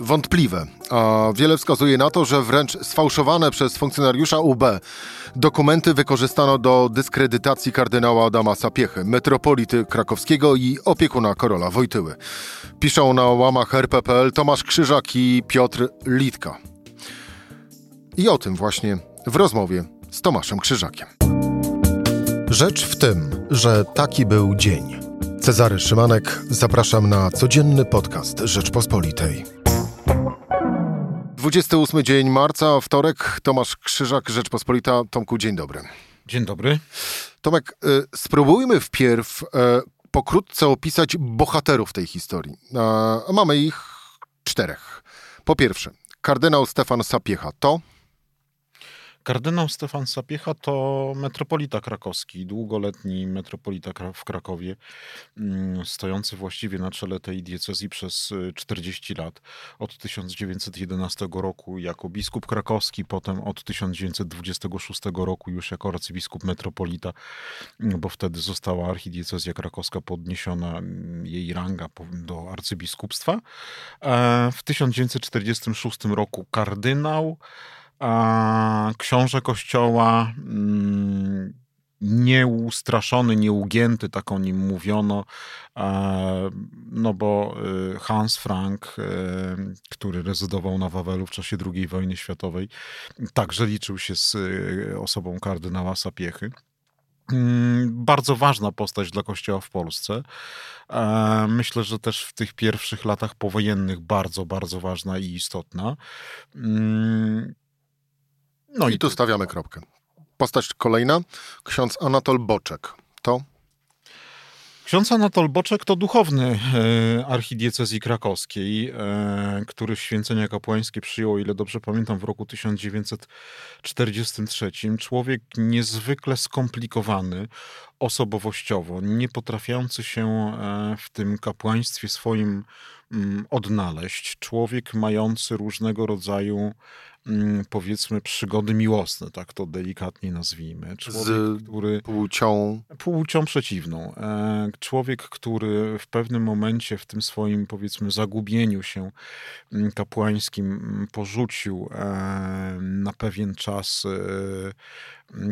wątpliwe, a wiele wskazuje na to, że wręcz sfałszowane przez funkcjonariusza UB dokumenty wykorzystano do dyskredytacji kardynała Adama Sapiechy, metropolity krakowskiego i opiekuna Korola Wojtyły. Piszą na łamach RPPL Tomasz Krzyżak i Piotr Litka. I o tym właśnie w rozmowie z Tomaszem Krzyżakiem. Rzecz w tym, że taki był dzień. Cezary Szymanek, zapraszam na codzienny podcast Rzeczpospolitej. 28 dzień marca, wtorek, Tomasz Krzyżak, Rzeczpospolita. Tomku, dzień dobry. Dzień dobry. Tomek, y, spróbujmy wpierw y, pokrótce opisać bohaterów tej historii. Y, mamy ich czterech. Po pierwsze, kardynał Stefan Sapiecha to... Kardynał Stefan Sapiecha to metropolita krakowski, długoletni metropolita w Krakowie, mm, stojący właściwie na czele tej diecezji przez 40 y, lat. Od 1911 roku jako biskup krakowski, potem od 1926 roku już jako arcybiskup metropolita, mm, bo wtedy została archidiecezja krakowska podniesiona, mm, jej ranga do arcybiskupstwa. E, w 1946 roku kardynał, książę kościoła, mm, nieustraszony, nieugięty, tak o nim mówiono, no bo y, Hans Frank, y, który rezydował na Wawelu w czasie II wojny światowej, także liczył się z y, osobą kardynała Sapiechy. Mm, bardzo ważna postać dla Kościoła w Polsce. Myślę, że też w tych pierwszych latach powojennych bardzo, bardzo ważna i istotna. No i, tu stawiamy kropkę. Postać kolejna, ksiądz Anatol Boczek. To Ksiądz Anatol Boczek to duchowny e, archidiecezji krakowskiej, e, który święcenia kapłańskie przyjął, ile dobrze pamiętam, w roku 1943. Człowiek niezwykle skomplikowany osobowościowo, nie potrafiący się e, w tym kapłaństwie swoim mm, odnaleźć. Człowiek mający różnego rodzaju powiedzmy przygody miłosne, tak to delikatnie nazwijmy. Człowiek, Z który płcią płcią przeciwną. E, człowiek, który w pewnym momencie w tym swoim powiedzmy zagubieniu się mm, kapłańskim mm, porzucił e, na pewien czas e,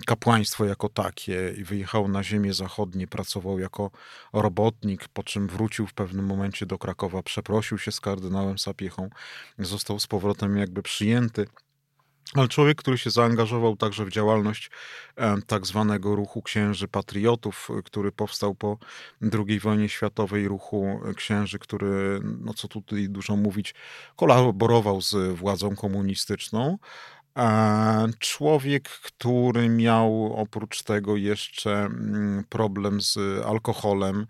kapłaństwo jako takie i wyjechał na ziemię zachodnie, pracował jako robotnik, po czym wrócił w pewnym momencie do Krakowa, przeprosił się z kardynałem Sapiechą, został z powrotem jakby przyjęty ale człowiek, który się zaangażował także w działalność tak zwanego ruchu księży patriotów, który powstał po II wojnie światowej, ruchu księży, który, no co tutaj dużo mówić, kolaborował z władzą komunistyczną. Człowiek, który miał oprócz tego jeszcze mm, problem z alkoholem,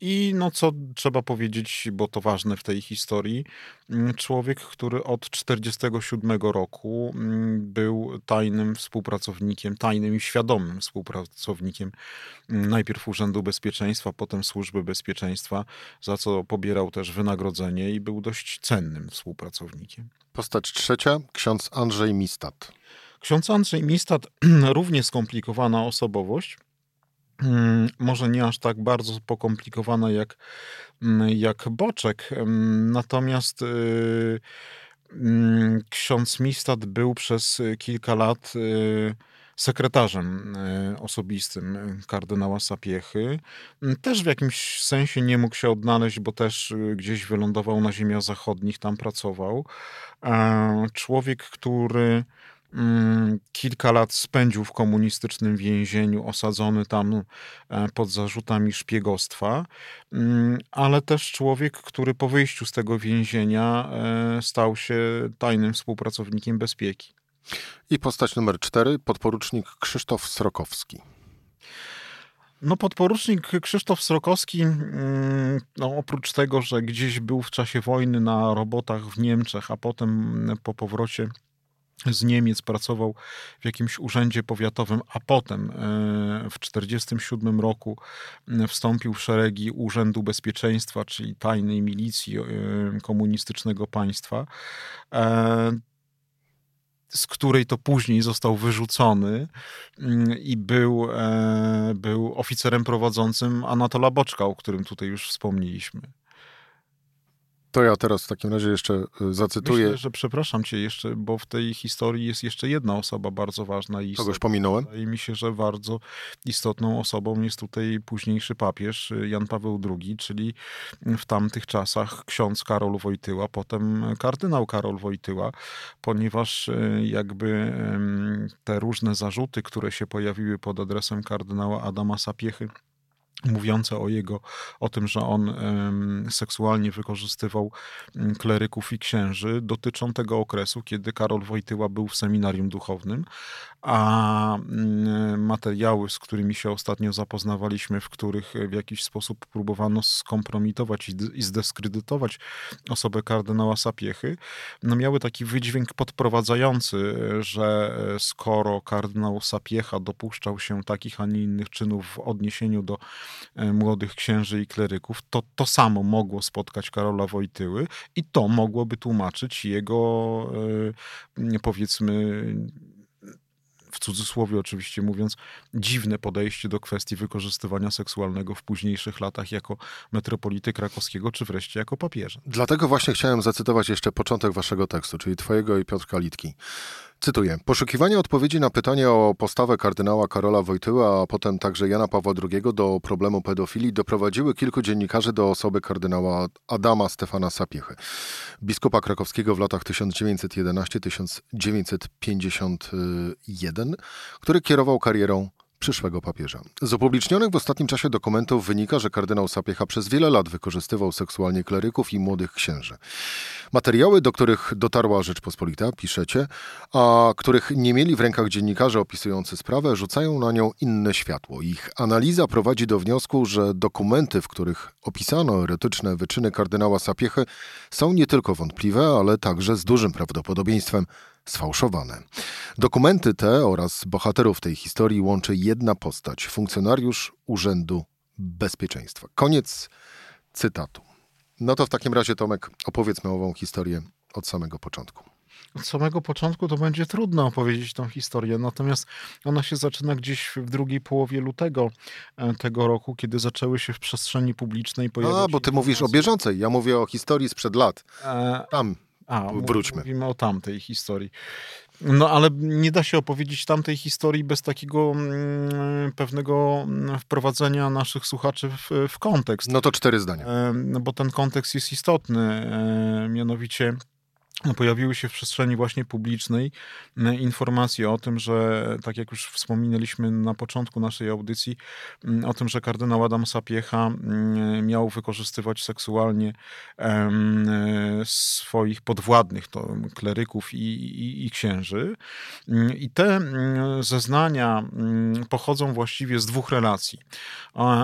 I no co trzeba powiedzieć, bo to ważne w tej historii, mm, człowiek, który od 1947 roku mm, był tajnym współpracownikiem, tajnym i świadomym współpracownikiem mm, najpierw Urzędu Bezpieczeństwa, potem Służby Bezpieczeństwa, za co pobierał też wynagrodzenie i był dość cennym współpracownikiem. Postać trzecia, ksiądz Andrzej Mistat. Ksiądz Andrzej Mistat, równie skomplikowana osobowość, może nie aż tak bardzo pokomplikowana jak, mm, jak Boczek. Natomiast y, mm, ksiądz Mistat był przez kilka lat y, sekretarzem y, osobistym kardynała Sapiechy. Też w jakimś sensie nie mógł się odnaleźć, bo też gdzieś wylądował na ziemiach zachodnich, tam pracował. Człowiek, który Mm, kilka lat spędził w komunistycznym więzieniu, osadzony tam e, pod zarzutami szpiegostwa, mm, ale też człowiek, który po wyjściu z tego więzienia e, stał się tajnym współpracownikiem bezpieki. I postać numer cztery, podporucznik Krzysztof Srokowski. No, podporucznik Krzysztof Srokowski, mm, no, oprócz tego, że gdzieś był w czasie wojny na robotach w Niemczech, a potem po powrocie z Niemiec pracował w jakimś urzędzie powiatowym, a potem e, w 1947 roku e, wstąpił w szeregi Urzędu Bezpieczeństwa, czyli tajnej milicji e, komunistycznego państwa z której to później został wyrzucony i był, był oficerem prowadzącym Anatola Boczka, o którym tutaj już wspomnieliśmy. To ja teraz w takim razie jeszcze y, zacytuję. Myślę, że przepraszam cię jeszcze, bo w tej historii jest jeszcze jedna osoba bardzo ważna. I Kogoś pominąłem? Wydaje mi się, że bardzo istotną osobą jest tutaj późniejszy papież y, Jan Paweł II, czyli w tamtych czasach ksiądz Karol Wojtyła, potem kardynał Karol Wojtyła, ponieważ y, jakby te różne zarzuty, które się pojawiły pod adresem kardynała Adama Sapiechy, mówiące o jego, o tym, że on seksualnie wykorzystywał mm, kleryków i księży, dotyczą tego okresu, kiedy Karol Wojtyła był w seminarium duchownym, a mm, materiały, z którymi się ostatnio zapoznawaliśmy, w których w jakiś sposób próbowano skompromitować i zdyskredytować osobę kardynała Sapiechy, no miały taki wydźwięk podprowadzający, że skoro kardynał Sapiecha dopuszczał się takich, a nie innych czynów w odniesieniu do E, młodych księży i kleryków, to to samo mogło spotkać Karola Wojtyły i to mogłoby tłumaczyć jego, e, powiedzmy, w cudzysłowie oczywiście mówiąc, dziwne podejście do kwestii wykorzystywania seksualnego w późniejszych latach jako metropolity krakowskiego, czy wreszcie jako papieża. Dlatego właśnie chciałem zacytować jeszcze początek waszego tekstu, czyli twojego i Piotrka Litki. Cytuję. Poszukiwanie odpowiedzi na pytanie o postawę kardynała Karola Wojtyła, a potem także Jana Pawła II do problemu pedofilii doprowadziły kilku dziennikarzy do osoby kardynała Adama Stefana Sapiechy, biskupa krakowskiego w latach 1911-1951, który kierował karierą przyszłego papieża. Z opublicznionych w ostatnim czasie dokumentów wynika, że kardynał Sapiecha przez wiele lat wykorzystywał seksualnie kleryków i młodych księży. Materiały, do których dotarła Rzeczpospolita, piszecie, a których nie mieli w rękach dziennikarze opisujący sprawę, rzucają na nią inne światło. Ich analiza prowadzi do wniosku, że dokumenty, w których opisano erotyczne wyczyny kardynała Sapiechy, są nie tylko wątpliwe, ale także z dużym prawdopodobieństwem sfałszowane. Dokumenty te oraz bohaterów tej historii łączy jedna postać funkcjonariusz Urzędu Bezpieczeństwa. Koniec cytatu. No to w takim razie, Tomek, opowiedzmy ową historię od samego początku. Od samego początku to będzie trudno opowiedzieć tą historię, natomiast ona się zaczyna gdzieś w drugiej połowie lutego e, tego roku, kiedy zaczęły się w przestrzeni publicznej pojawiać... A, bo ty mówisz o bieżącej, ja mówię o historii sprzed lat. E, Tam a, wróćmy. Mówimy o tamtej historii. No ale nie da się opowiedzieć tamtej historii bez takiego mm, pewnego mm, wprowadzenia naszych słuchaczy w, w kontekst. No to cztery zdania. E, no bo ten kontekst jest istotny. E, mianowicie pojawiły się w przestrzeni właśnie publicznej e, informacje o tym, że tak jak już wspominaliśmy na początku naszej audycji, mm, o tym, że kardynał Adam Sapiecha mm, miał wykorzystywać seksualnie swoich podwładnych, to kleryków i, i, i księży. Mm, I te zeznania pochodzą właściwie z dwóch relacji.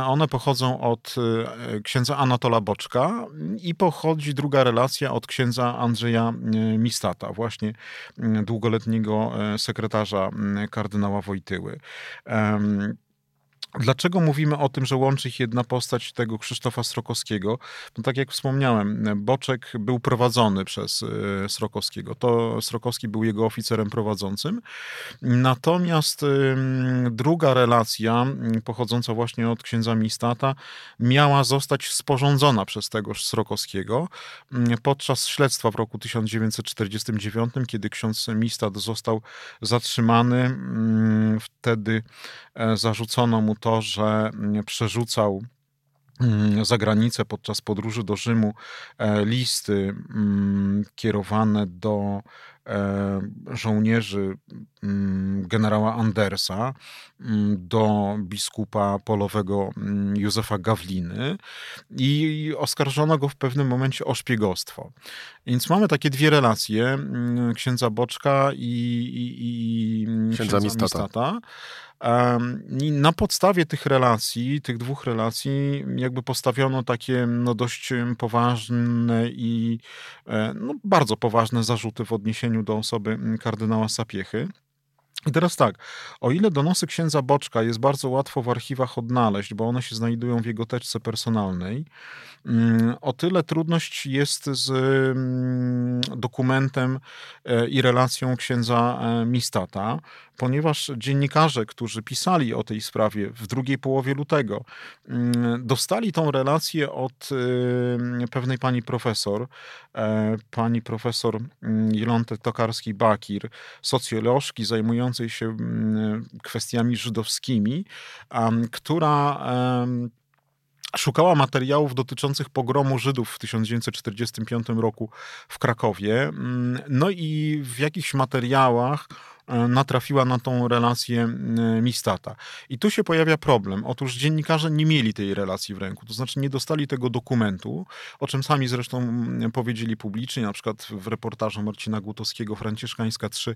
One pochodzą od e, księdza Anatola Boczka i pochodzi druga relacja od księdza Andrzeja Mistata, właśnie e, długoletniego e, sekretarza kardynała Wojtyły. Dlaczego mówimy o tym, że łączy ich jedna postać tego Krzysztofa Srokowskiego? No tak jak wspomniałem, Boczek był prowadzony przez e, Srokowskiego. To Srokowski był jego oficerem prowadzącym. Natomiast druga relacja, pochodząca właśnie od księdza Mistata, miała zostać sporządzona przez tegoż Srokowskiego podczas śledztwa w roku 1949, kiedy ksiądz Mistat został zatrzymany. Wtedy e, zarzucono mu to, że mm, przerzucał mm, za granicę podczas podróży do Rzymu e, listy mm, kierowane do e, żołnierzy generała Andersa, do biskupa polowego Józefa Gawliny i oskarżono go w pewnym momencie o szpiegostwo. Więc mamy takie dwie relacje, księdza Boczka i, i, i księdza, księdza Mistata. Mistata. Na podstawie tych relacji, tych dwóch relacji, jakby postawiono takie no, dość poważne i e, no, bardzo poważne zarzuty w odniesieniu do osoby kardynała Sapiechy. I teraz tak, o ile donosy księdza Boczka jest bardzo łatwo w archiwach odnaleźć, bo one się znajdują w jego teczce personalnej, mm, o tyle trudność jest z mm, dokumentem e, i relacją księdza e, Mistata, ponieważ dziennikarze, którzy pisali o tej sprawie w drugiej połowie lutego, mm, dostali tą relację od pewnej pani profesor, e, pani profesor Jelonty Tokarskiej-Bakir, socjolożki zajmującej się kwestiami żydowskimi, która szukała materiałów dotyczących pogromu Żydów w 1945 roku w Krakowie. No i w jakichś materiałach natrafiła na tą relację Mistata. I tu się pojawia problem. Otóż dziennikarze nie mieli tej relacji w ręku, to znaczy nie dostali tego dokumentu, o czym sami zresztą powiedzieli publicznie, na przykład w reportażu Marcina Gutowskiego Franciszkańska 3,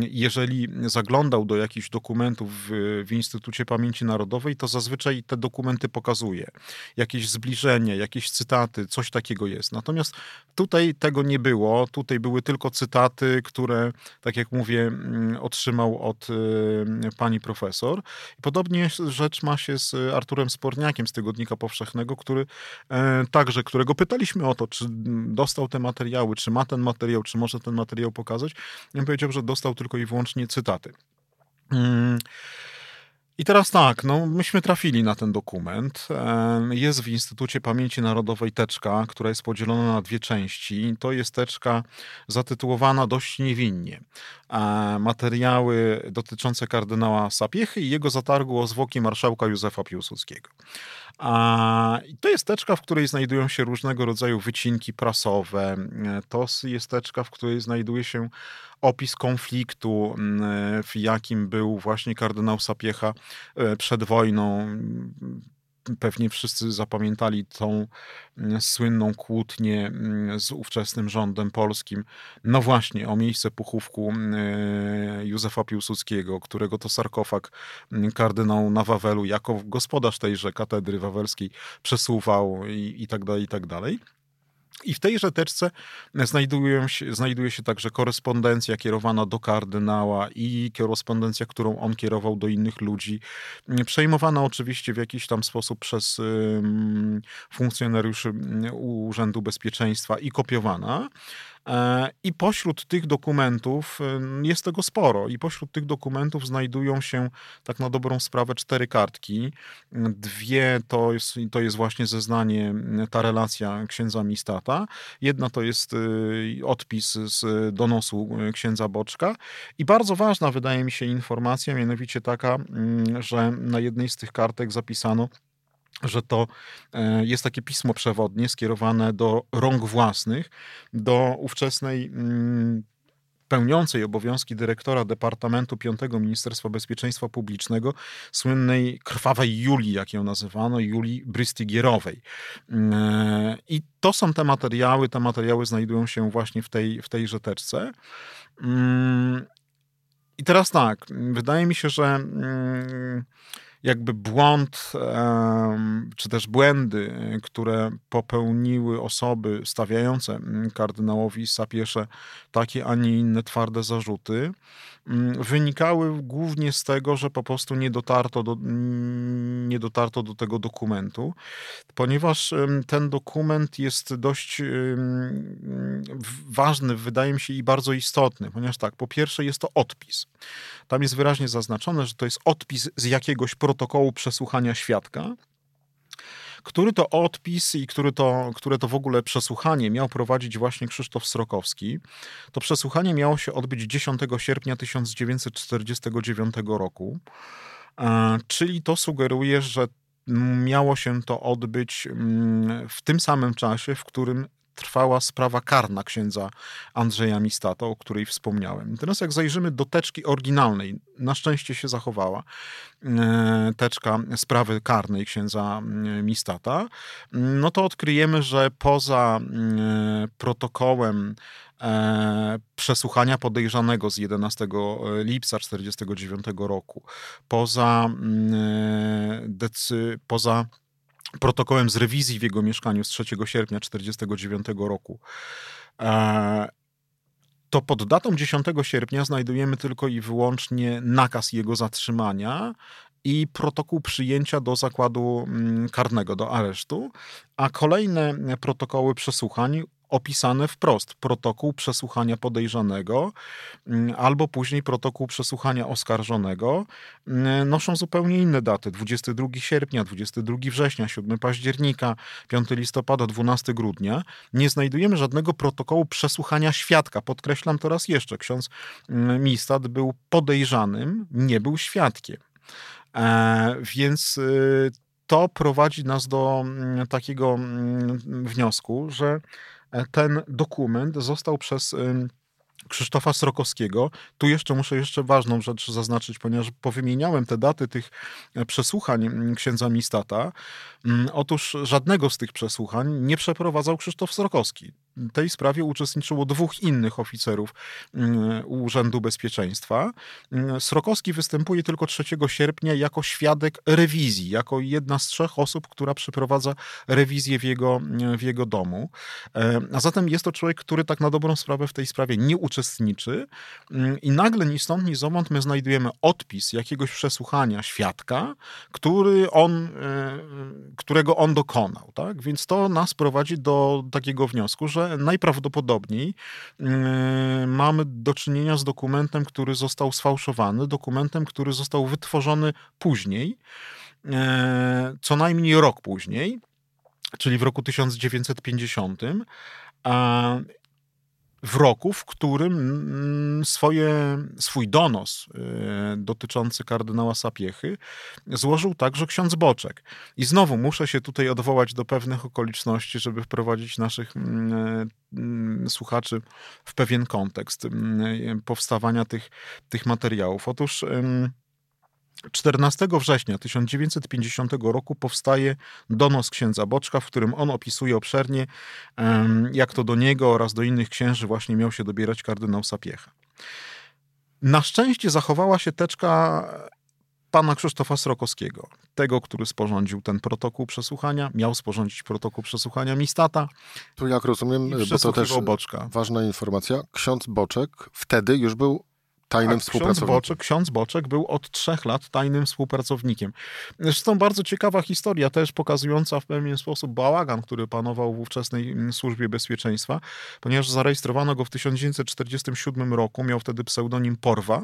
jeżeli zaglądał do jakichś dokumentów w, w Instytucie Pamięci Narodowej, to zazwyczaj te dokumenty pokazuje. Jakieś zbliżenie, jakieś cytaty, coś takiego jest. Natomiast tutaj tego nie było. Tutaj były tylko cytaty, które, tak jak mówię, otrzymał od y, pani profesor. Podobnie rzecz ma się z Arturem Sporniakiem z Tygodnika Powszechnego, który e, także, którego pytaliśmy o to, czy dostał te materiały, czy ma ten materiał, czy może ten materiał pokazać. I powiedział, że dostał tylko i wyłącznie cytaty. Mm. I teraz tak, no myśmy trafili na ten dokument. Jest w Instytucie Pamięci Narodowej teczka, która jest podzielona na dwie części. To jest teczka zatytułowana dość niewinnie. Materiały dotyczące kardynała Sapiechy i jego zatargu o zwłoki marszałka Józefa Piłsudskiego. To jest teczka, w której znajdują się różnego rodzaju wycinki prasowe. To jest teczka, w której znajduje się opis konfliktu, mm, w jakim był właśnie kardynał Sapiecha e, przed wojną. Pewnie wszyscy zapamiętali tą mm, słynną kłótnię mm, z ówczesnym rządem polskim. No właśnie, o miejsce pochówku e, Józefa Piłsudskiego, którego to sarkofag kardynał na Wawelu jako gospodarz tejże katedry wawelskiej przesuwał i, i tak dalej, i tak dalej. I w tejże teczce się, znajduje się także korespondencja kierowana do kardynała i korespondencja, którą on kierował do innych ludzi, przejmowana oczywiście w jakiś tam sposób przez funkcjonariuszy Urzędu Bezpieczeństwa i kopiowana. E, I pośród tych dokumentów jest tego sporo, i pośród tych dokumentów znajdują się tak na dobrą sprawę cztery kartki. Dwie to jest, to jest właśnie zeznanie, ta relacja księdza Mistata. Jedna to jest y, odpis z donosu księdza Boczka. I bardzo ważna wydaje mi się informacja, mianowicie taka, że na jednej z tych kartek zapisano, że to e, jest takie pismo przewodnie skierowane do rąk własnych, do ówczesnej mm, pełniącej obowiązki dyrektora Departamentu V Ministerstwa Bezpieczeństwa Publicznego, słynnej krwawej Julii, jak ją nazywano, Julii Brystigierowej. E, I to są te materiały, te materiały znajdują się właśnie w tej, w tej rzeteczce. Mm, I teraz tak, wydaje mi się, że mm, jakby błąd, czy też błędy, które popełniły osoby stawiające mm, kardynałowi Sapiesze takie, a nie inne twarde zarzuty, mm, wynikały głównie z tego, że po prostu nie dotarto do, nie dotarto do tego dokumentu, ponieważ ten dokument jest dość ważny, wydaje mi się, i bardzo istotny, ponieważ tak, po pierwsze jest to odpis. Tam jest wyraźnie zaznaczone, że to jest odpis z jakiegoś protokołu przesłuchania świadka, który to odpis i który to, które to w ogóle przesłuchanie miał prowadzić właśnie Krzysztof Srokowski. To przesłuchanie miało się odbyć 10 sierpnia 1949 roku, e, czyli to sugeruje, że miało się to odbyć mm, w tym samym czasie, w którym trwała sprawa karna księdza Andrzeja Mistata, o której wspomniałem. Teraz jak zajrzymy do teczki oryginalnej, na szczęście się zachowała e, teczka sprawy karnej księdza e, Mistata, no to odkryjemy, że poza e, protokołem przesłuchania podejrzanego z 11 lipca 1949 roku, poza, decy, poza protokołem z rewizji w jego mieszkaniu z 3 sierpnia 1949 roku. E, to pod datą 10 sierpnia znajdujemy tylko i wyłącznie nakaz jego zatrzymania i protokół przyjęcia do zakładu mm, karnego, do aresztu, a kolejne protokoły przesłuchań opisane wprost. Protokół przesłuchania podejrzanego mm, albo później protokół przesłuchania oskarżonego mm, noszą zupełnie inne daty. 22 sierpnia, 22 września, 7 października, 5 listopada, 12 grudnia. Nie znajdujemy żadnego protokołu przesłuchania świadka. Podkreślam to raz jeszcze. Ksiądz Mistad był podejrzanym, nie był świadkiem. E, więc y, to prowadzi nas do mm, takiego mm, wniosku, że ten dokument został przez Krzysztofa Srokowskiego. Tu jeszcze muszę jeszcze ważną rzecz zaznaczyć, ponieważ powymieniałem te daty tych e, przesłuchań księdza Mistata. Otóż żadnego z tych przesłuchań nie przeprowadzał Krzysztof Srokowski tej sprawie uczestniczyło dwóch innych oficerów mm, Urzędu Bezpieczeństwa. Mm, Srokowski występuje tylko 3 sierpnia jako świadek rewizji, jako jedna z trzech osób, która przeprowadza rewizję w jego, w jego domu. E, a zatem jest to człowiek, który tak na dobrą sprawę w tej sprawie nie uczestniczy mm, i nagle ni stąd, ni zowąd my znajdujemy odpis jakiegoś przesłuchania świadka, który on, e, którego on dokonał. Tak? Więc to nas prowadzi do takiego wniosku, że najprawdopodobniej mm, mamy do czynienia z dokumentem, który został sfałszowany, dokumentem, który został wytworzony później, e, co najmniej rok później, czyli w roku 1950 w roku, w którym mm, swoje, swój donos y, dotyczący kardynała Sapiechy złożył także ksiądz Boczek. I znowu muszę się tutaj odwołać do pewnych okoliczności, żeby wprowadzić naszych mm, mm, słuchaczy w pewien kontekst powstawania tych, tych materiałów. Otóż 14 września 1950 roku powstaje donos księdza Boczka, w którym on opisuje obszernie, jak to do niego oraz do innych księży właśnie miał się dobierać kardynał Sapiecha. Na szczęście zachowała się teczka pana Krzysztofa Srokowskiego, tego, który sporządził ten protokół przesłuchania, miał sporządzić protokół przesłuchania Mistata. Tu jak rozumiem, bo to też Boczka. ważna informacja, ksiądz Boczek wtedy już był tajnym tak, współpracownikiem. Ksiądz Boczek, ksiądz Boczek był od trzech lat tajnym współpracownikiem. Zresztą bardzo ciekawa historia, też pokazująca w pewien sposób bałagan, który panował w ówczesnej mm, służbie bezpieczeństwa, ponieważ zarejestrowano go w 1947 roku, miał wtedy pseudonim Porwa.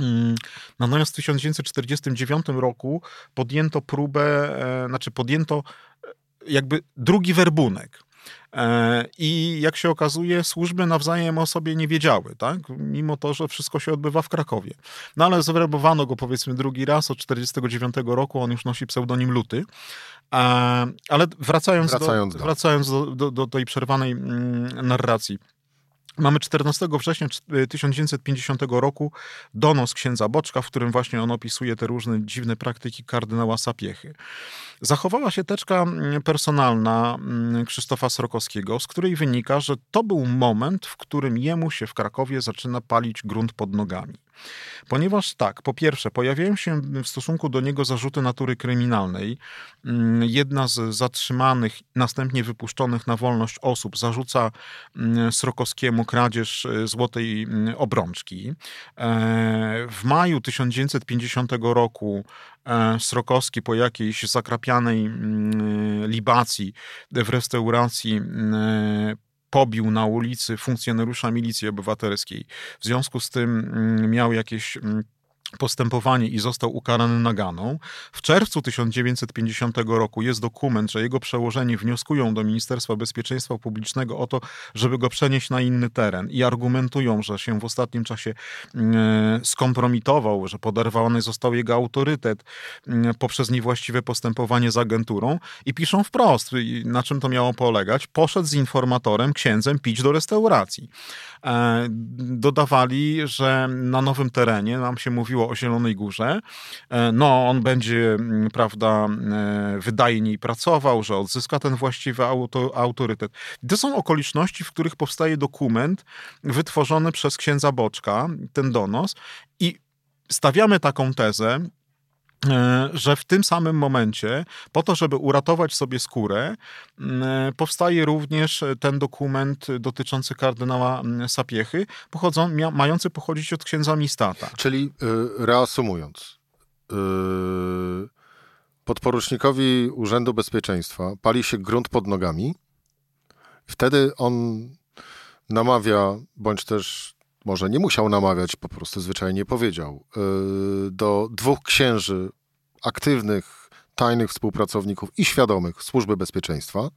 Mm, natomiast w 1949 roku podjęto próbę, e, znaczy podjęto e, jakby drugi werbunek. E, I jak się okazuje, służby nawzajem o sobie nie wiedziały, tak? mimo to, że wszystko się odbywa w Krakowie. No ale zwerbowano go powiedzmy drugi raz od 1949 roku, on już nosi pseudonim Luty. E, ale wracając, wracając, do, do. wracając do, do, do tej przerwanej mm, narracji. Mamy 14 września 1950 roku donos księdza Boczka, w którym właśnie on opisuje te różne dziwne praktyki kardynała Sapiechy. Zachowała się teczka mm, personalna mm, Krzysztofa Srokowskiego, z której wynika, że to był moment, w którym jemu się w Krakowie zaczyna palić grunt pod nogami. Ponieważ tak, po pierwsze, pojawiają się w stosunku do niego zarzuty natury kryminalnej. Mm, jedna z zatrzymanych, następnie wypuszczonych na wolność osób zarzuca Srokowskiemu kradzież e, złotej obrączki. E, w maju 1950 roku E, Srokowski po jakiejś zakrapianej mm, libacji w restauracji mm, pobił na ulicy funkcjonariusza milicji obywatelskiej. W związku z tym mm, miał jakieś postępowanie i został ukarany naganą. W czerwcu 1950 roku jest dokument, że jego przełożeni wnioskują do Ministerstwa Bezpieczeństwa Publicznego o to, żeby go przenieść na inny teren i argumentują, że się w ostatnim czasie mm, skompromitował, że poderwany został jego autorytet mm, poprzez niewłaściwe postępowanie z agenturą i piszą wprost, na czym to miało polegać. Poszedł z informatorem, księdzem pić do restauracji. E, dodawali, że na nowym terenie, nam się mówiło o Zielonej Górze, e, no on będzie, mm, prawda, e, wydajniej pracował, że odzyska ten właściwy auto, autorytet. To są okoliczności, w których powstaje dokument wytworzony przez księdza Boczka, ten donos i stawiamy taką tezę, że w tym samym momencie, po to, żeby uratować sobie skórę, e, powstaje również ten dokument dotyczący kardynała Sapiechy, pochodzą, mający pochodzić od księdza Mistata. Czyli e, reasumując, podporucznikowi Urzędu Bezpieczeństwa pali się grunt pod nogami, wtedy on namawia, bądź też może nie musiał namawiać, po prostu zwyczajnie powiedział, y, do dwóch księży aktywnych, tajnych współpracowników i świadomych służby bezpieczeństwa,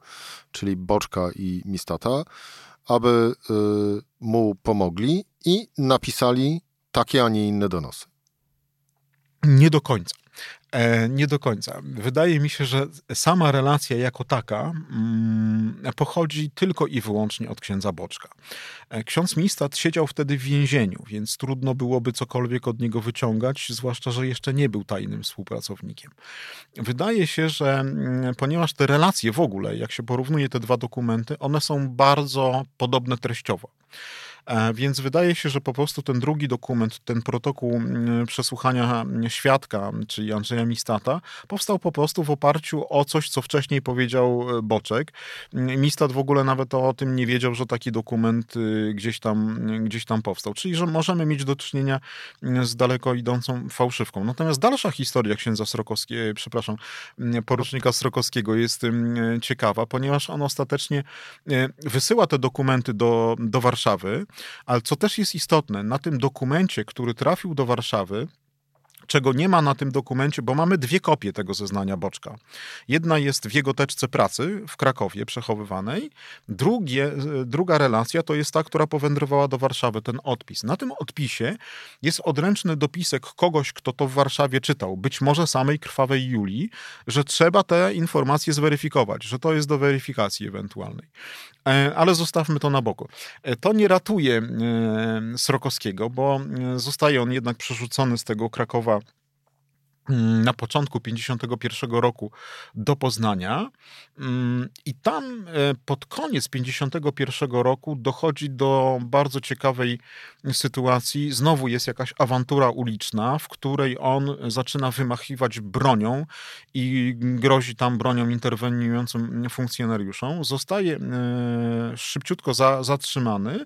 czyli Boczka i Mistata, aby y, mu pomogli i napisali takie, a nie inne donosy. Nie do końca. E, nie do końca. Wydaje mi się, że sama relacja jako taka mm, pochodzi tylko i wyłącznie od księdza Boczka. E, ksiądz Mistat siedział wtedy w więzieniu, więc trudno byłoby cokolwiek od niego wyciągać, zwłaszcza, że jeszcze nie był tajnym współpracownikiem. Wydaje się, że mm, ponieważ te relacje w ogóle, jak się porównuje te dwa dokumenty, one są bardzo podobne treściowo. E, więc wydaje się, że po prostu ten drugi dokument, ten protokół mm, przesłuchania świadka, czyli Andrzeja Mistata, powstał po prostu w oparciu o coś, co wcześniej powiedział e, Boczek. Mm, Mistat w ogóle nawet o tym nie wiedział, że taki dokument y, gdzieś tam, gdzieś tam powstał. Czyli, że możemy mieć do czynienia mm, z daleko idącą fałszywką. Natomiast dalsza historia księdza Srokowskiego, e, przepraszam, porucznika Srokowskiego jest ciekawa, ponieważ on ostatecznie wysyła te dokumenty do, do Warszawy, ale co też jest istotne, na tym dokumencie, który trafił do Warszawy, czego nie ma na tym dokumencie, bo mamy dwie kopie tego zeznania Boczka. Jedna jest w jego teczce pracy w Krakowie przechowywanej, Drugie, druga relacja to jest ta, która powędrowała do Warszawy, ten odpis. Na tym odpisie jest odręczny dopisek kogoś, kto to w Warszawie czytał, być może samej krwawej Julii, że trzeba te informacje zweryfikować, że to jest do weryfikacji ewentualnej. E, ale zostawmy to na boku. E, to nie ratuje e, Srokowskiego, bo zostaje on jednak przerzucony z tego Krakowa na początku 51 roku do Poznania mm, i tam e, pod koniec 51 roku dochodzi do bardzo ciekawej sytuacji. Znowu jest jakaś awantura uliczna, w której on zaczyna wymachiwać bronią i grozi tam bronią interweniującym funkcjonariuszom. Zostaje e, szybciutko zatrzymany.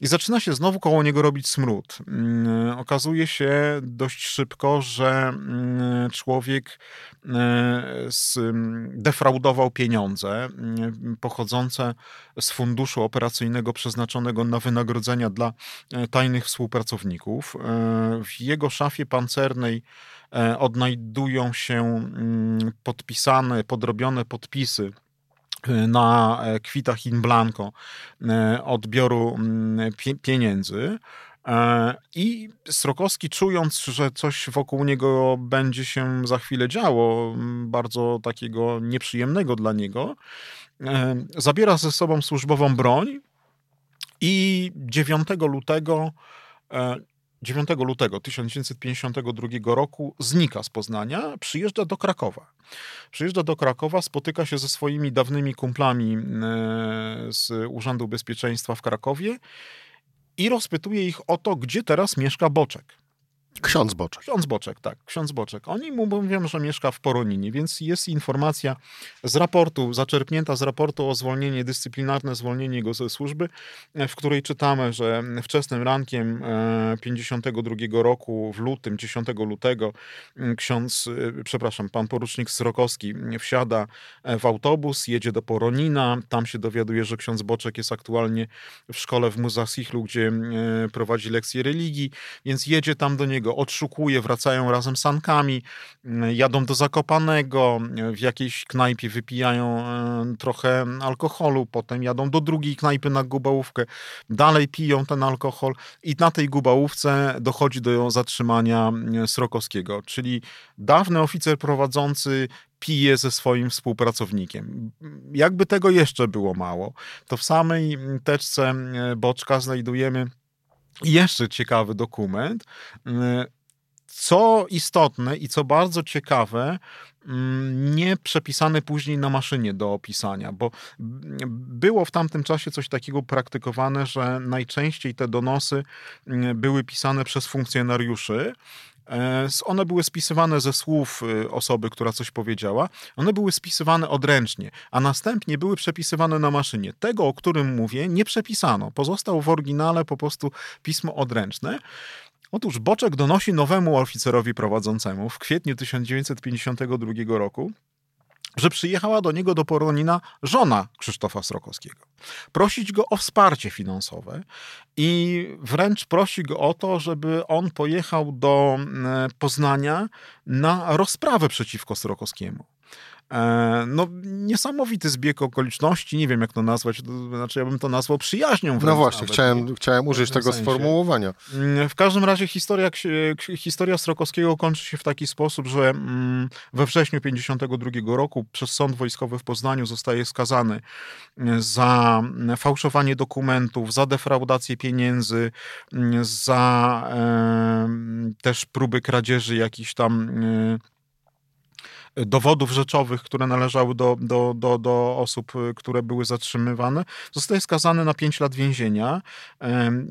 I zaczyna się znowu koło niego robić smród. Mm, okazuje się dość szybko, że mm, człowiek mm, defraudował pieniądze pochodzące z funduszu operacyjnego przeznaczonego na wynagrodzenia dla e, tajnych współpracowników. E, w jego szafie pancernej e, odnajdują się podpisane, podrobione podpisy na e, kwitach in blanco e, odbioru mm, pieniędzy. E, I Srokowski, czując, że coś wokół niego będzie się za chwilę działo, mm, bardzo takiego nieprzyjemnego dla niego, zabiera ze sobą służbową broń i 9 lutego 9 lutego 1952 roku znika z Poznania, przyjeżdża do Krakowa. Przyjeżdża do Krakowa, spotyka się ze swoimi dawnymi kumplami e, z Urzędu Bezpieczeństwa w Krakowie i rozpytuje ich o to, gdzie teraz mieszka Boczek. Ksiądz Boczek. Ksiądz Boczek, tak. Ksiądz Boczek. Oni mu mówią, że mieszka w Poroninie, więc jest informacja z raportu, zaczerpnięta z raportu o zwolnienie dyscyplinarne, zwolnienie go ze służby, w której czytamy, że wczesnym rankiem 52 e, roku, w lutym, 10 lutego, ksiądz, e, przepraszam, pan porucznik Srokowski wsiada e, w autobus, jedzie do Poronina, tam się dowiaduje, że ksiądz Boczek jest aktualnie w szkole w Muzasichlu, gdzie prowadzi lekcje religii, więc jedzie tam do niego go odszukuje, wracają razem sankami, mm, jadą do Zakopanego, w jakiejś knajpie wypijają e, trochę alkoholu, potem jadą do drugiej knajpy na gubałówkę, dalej piją ten alkohol i na tej gubałówce dochodzi do zatrzymania mm, Srokowskiego, czyli dawny oficer prowadzący pije ze swoim współpracownikiem. Jakby tego jeszcze było mało, to w samej teczce mm, Boczka znajdujemy jeszcze ciekawy dokument. Mm, co istotne i co bardzo ciekawe, mm, nie przepisane później na maszynie do opisania, bo było w tamtym czasie coś takiego praktykowane, że najczęściej te donosy mm, były pisane przez funkcjonariuszy one były spisywane ze słów y, osoby, która coś powiedziała. One były spisywane odręcznie, a następnie były przepisywane na maszynie. Tego, o którym mówię, nie przepisano. Pozostał w oryginale po prostu pismo odręczne. Otóż Boczek donosi nowemu oficerowi prowadzącemu w kwietniu 1952 roku, że przyjechała do niego do Poronina żona Krzysztofa Srokowskiego. Prosić go o wsparcie finansowe i wręcz prosi go o to, żeby on pojechał do mm, Poznania na rozprawę przeciwko Srokowskiemu. E, no, niesamowity zbieg okoliczności, nie wiem jak to nazwać, znaczy ja bym to nazwał przyjaźnią. No właśnie, chciałem, chciałem użyć tego sensie. sformułowania. Mm, w każdym razie historia, historia Strokowskiego kończy się w taki sposób, że mm, we wrześniu 1952 roku przez sąd wojskowy w Poznaniu zostaje skazany mm, za fałszowanie dokumentów, za defraudację pieniędzy, za też próby kradzieży jakichś tam dowodów rzeczowych, które należały do, do, do, do osób, y, które były zatrzymywane, zostaje skazany na 5 lat więzienia.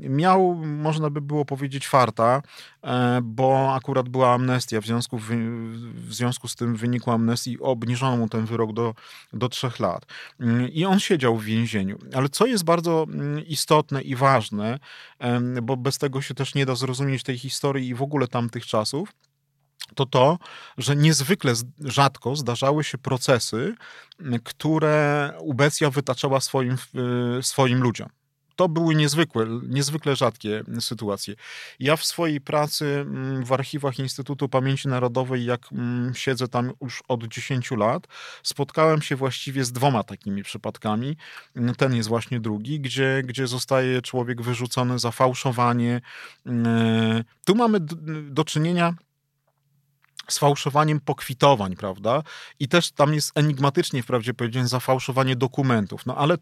Miał, można by było powiedzieć, farta, e, bo akurat była amnestia, w związku, w, związku z tym w wyniku amnestii obniżono mu ten wyrok do, do 3 lat. Mm, I on siedział w więzieniu. Ale co jest bardzo mm, istotne i ważne, bo bez tego się też nie da zrozumieć tej historii i w ogóle tamtych czasów, to to, że niezwykle rzadko zdarzały się procesy, które Ubecja wytaczała swoim, swoim ludziom. To były niezwykłe, niezwykle rzadkie sytuacje. Ja w swojej pracy w archiwach Instytutu Pamięci Narodowej, jak siedzę tam już od 10 lat, spotkałem się właściwie z dwoma takimi przypadkami. Ten jest właśnie drugi, gdzie, gdzie zostaje człowiek wyrzucony za fałszowanie. Tu mamy do czynienia sfałszowaniem pokwitowań, prawda? I też tam jest enigmatycznie, wprawdzie powiedziałem, zafałszowanie dokumentów. No ale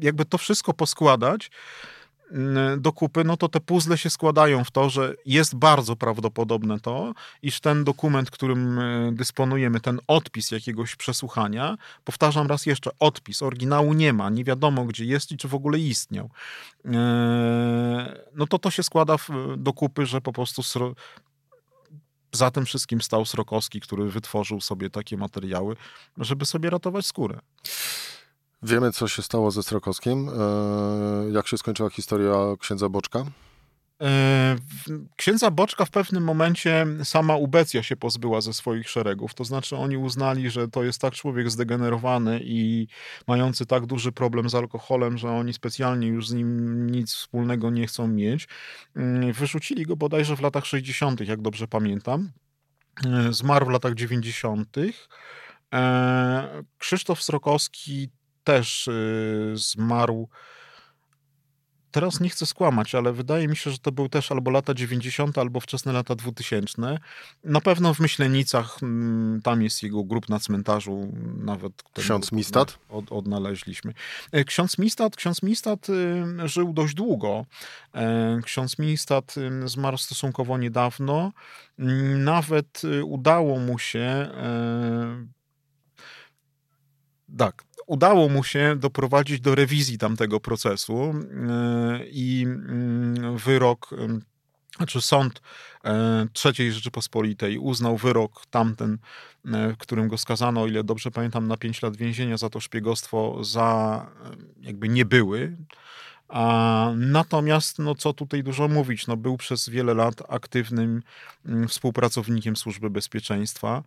jakby to wszystko poskładać mm, do kupy, no to te puzzle się składają w to, że jest bardzo prawdopodobne to, iż ten dokument, którym e, dysponujemy, ten odpis jakiegoś przesłuchania, powtarzam raz jeszcze, odpis, oryginału nie ma, nie wiadomo gdzie jest i czy w ogóle istniał. E, no to to się składa do kupy, że po prostu za tym wszystkim stał Srokowski, który wytworzył sobie takie materiały, żeby sobie ratować skórę. Wiemy, co się stało ze Srokowskim. E, jak się skończyła historia księdza Boczka? E, księdza Boczka w pewnym momencie sama Ubecja się pozbyła ze swoich szeregów. To znaczy oni uznali, że to jest tak człowiek zdegenerowany i mający tak duży problem z alkoholem, że oni specjalnie już z nim nic wspólnego nie chcą mieć. Mm, wyrzucili go bodajże w latach 60., jak dobrze pamiętam. E, zmarł w latach 90. E, Krzysztof Srokowski też zmarł teraz nie chcę skłamać, ale wydaje mi się, że to był też albo lata 90., albo wczesne lata 2000. Na pewno w Myślenicach, mm, tam jest jego grup na cmentarzu, nawet... Ksiądz Mistat? Od, odnaleźliśmy. E, ksiądz Mistat, ksiądz Mistat y, żył dość długo. E, ksiądz Mistat y, zmarł stosunkowo niedawno. Nawet y, udało mu się e, tak, udało mu się doprowadzić do rewizji tamtego procesu e, i mm, wyrok znaczy sąd e, III Rzeczypospolitej uznał wyrok tamten, e, w którym go skazano, o ile dobrze pamiętam, na 5 lat więzienia za to szpiegostwo, za jakby nie były. A natomiast, no co tutaj dużo mówić, no był przez wiele lat aktywnym mm, współpracownikiem Służby Bezpieczeństwa.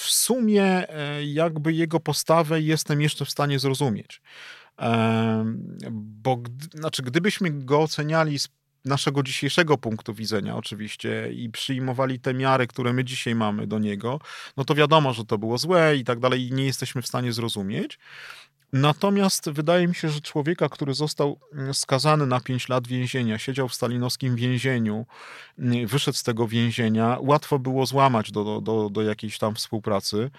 W sumie e, jakby jego postawę jestem jeszcze w stanie zrozumieć. Bo znaczy, gdybyśmy go oceniali z naszego dzisiejszego punktu widzenia oczywiście i przyjmowali te miary, które my dzisiaj mamy do niego, no to wiadomo, że to było złe i tak dalej i nie jesteśmy w stanie zrozumieć. Natomiast wydaje mi się, że człowieka, który został mm, skazany na 5 lat więzienia, siedział w stalinowskim więzieniu, mm, wyszedł z tego więzienia, łatwo było złamać do, do, do jakiejś tam współpracy,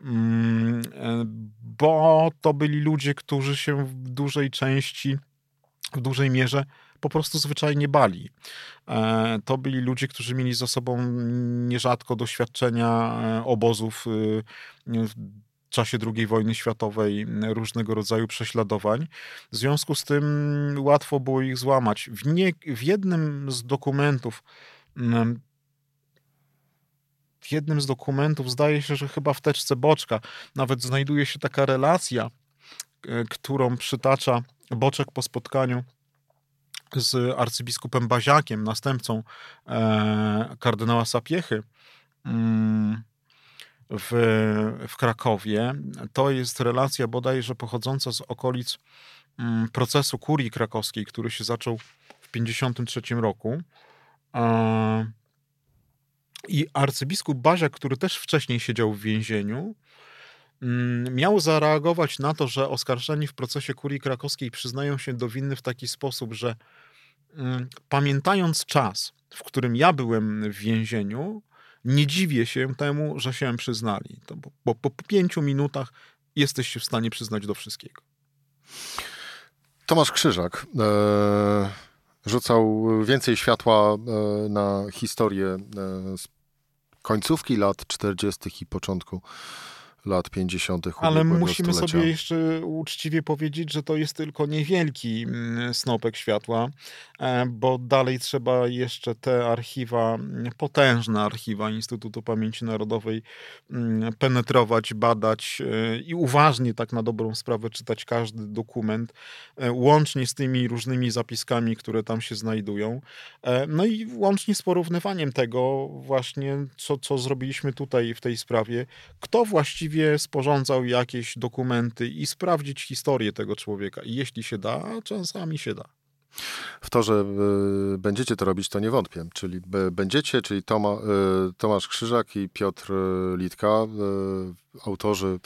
mm, e, bo to byli ludzie, którzy się w dużej części, w dużej mierze po prostu zwyczajnie bali. E, to byli ludzie, którzy mieli za sobą nierzadko doświadczenia e, obozów y, czasie II wojny światowej różnego rodzaju prześladowań. W związku z tym łatwo było ich złamać. W, nie, w jednym z dokumentów w jednym z dokumentów, zdaje się, że chyba w teczce Boczka, nawet znajduje się taka relacja, e, którą przytacza Boczek po spotkaniu z arcybiskupem Baziakiem, następcą e, kardynała Sapiechy mm, w, w Krakowie. To jest relacja bodajże pochodząca z okolic mm, procesu kurii krakowskiej, który się zaczął w 1953 roku. I arcybiskup Baziak, który też wcześniej siedział w więzieniu, mm, miał zareagować na to, że oskarżeni w procesie kurii krakowskiej przyznają się do winy w taki sposób, że mm, pamiętając czas, w którym ja byłem w więzieniu, nie dziwię się temu, że się przyznali. Bo, bo po pięciu minutach jesteś się w stanie przyznać do wszystkiego. Tomasz Krzyżak e, rzucał więcej światła e, na historię e, z końcówki lat 40. i początku lat 50. Ale musimy stulecia. sobie jeszcze uczciwie powiedzieć, że to jest tylko niewielki mm, snopek światła, e, bo dalej trzeba jeszcze te archiwa, potężne archiwa Instytutu Pamięci Narodowej mm, penetrować, badać e, i uważnie tak na dobrą sprawę czytać każdy dokument, e, łącznie z tymi różnymi zapiskami, które tam się znajdują. No i łącznie z porównywaniem tego właśnie, co, co zrobiliśmy tutaj w tej sprawie, kto właściwie właściwie sporządzał jakieś dokumenty i sprawdzić historię tego człowieka. I jeśli się da, czasami się da. W to, że y, będziecie to robić, to nie wątpię. Czyli będziecie, czyli Toma, y, Tomasz Krzyżak i Piotr Litka, autorzy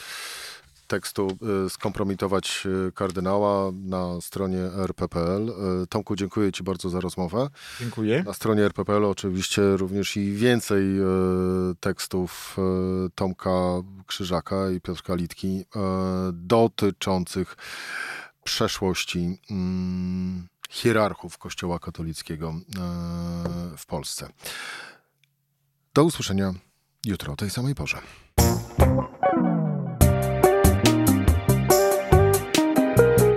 tekstu skompromitować kardynała na stronie rp.pl. Tomku, dziękuję Ci bardzo za rozmowę. Dziękuję. Na stronie rp.pl oczywiście również i więcej tekstów Tomka Krzyżaka i Piotrka Litki dotyczących przeszłości mm, hierarchów Kościoła katolickiego w Polsce. Do usłyszenia jutro o tej samej porze.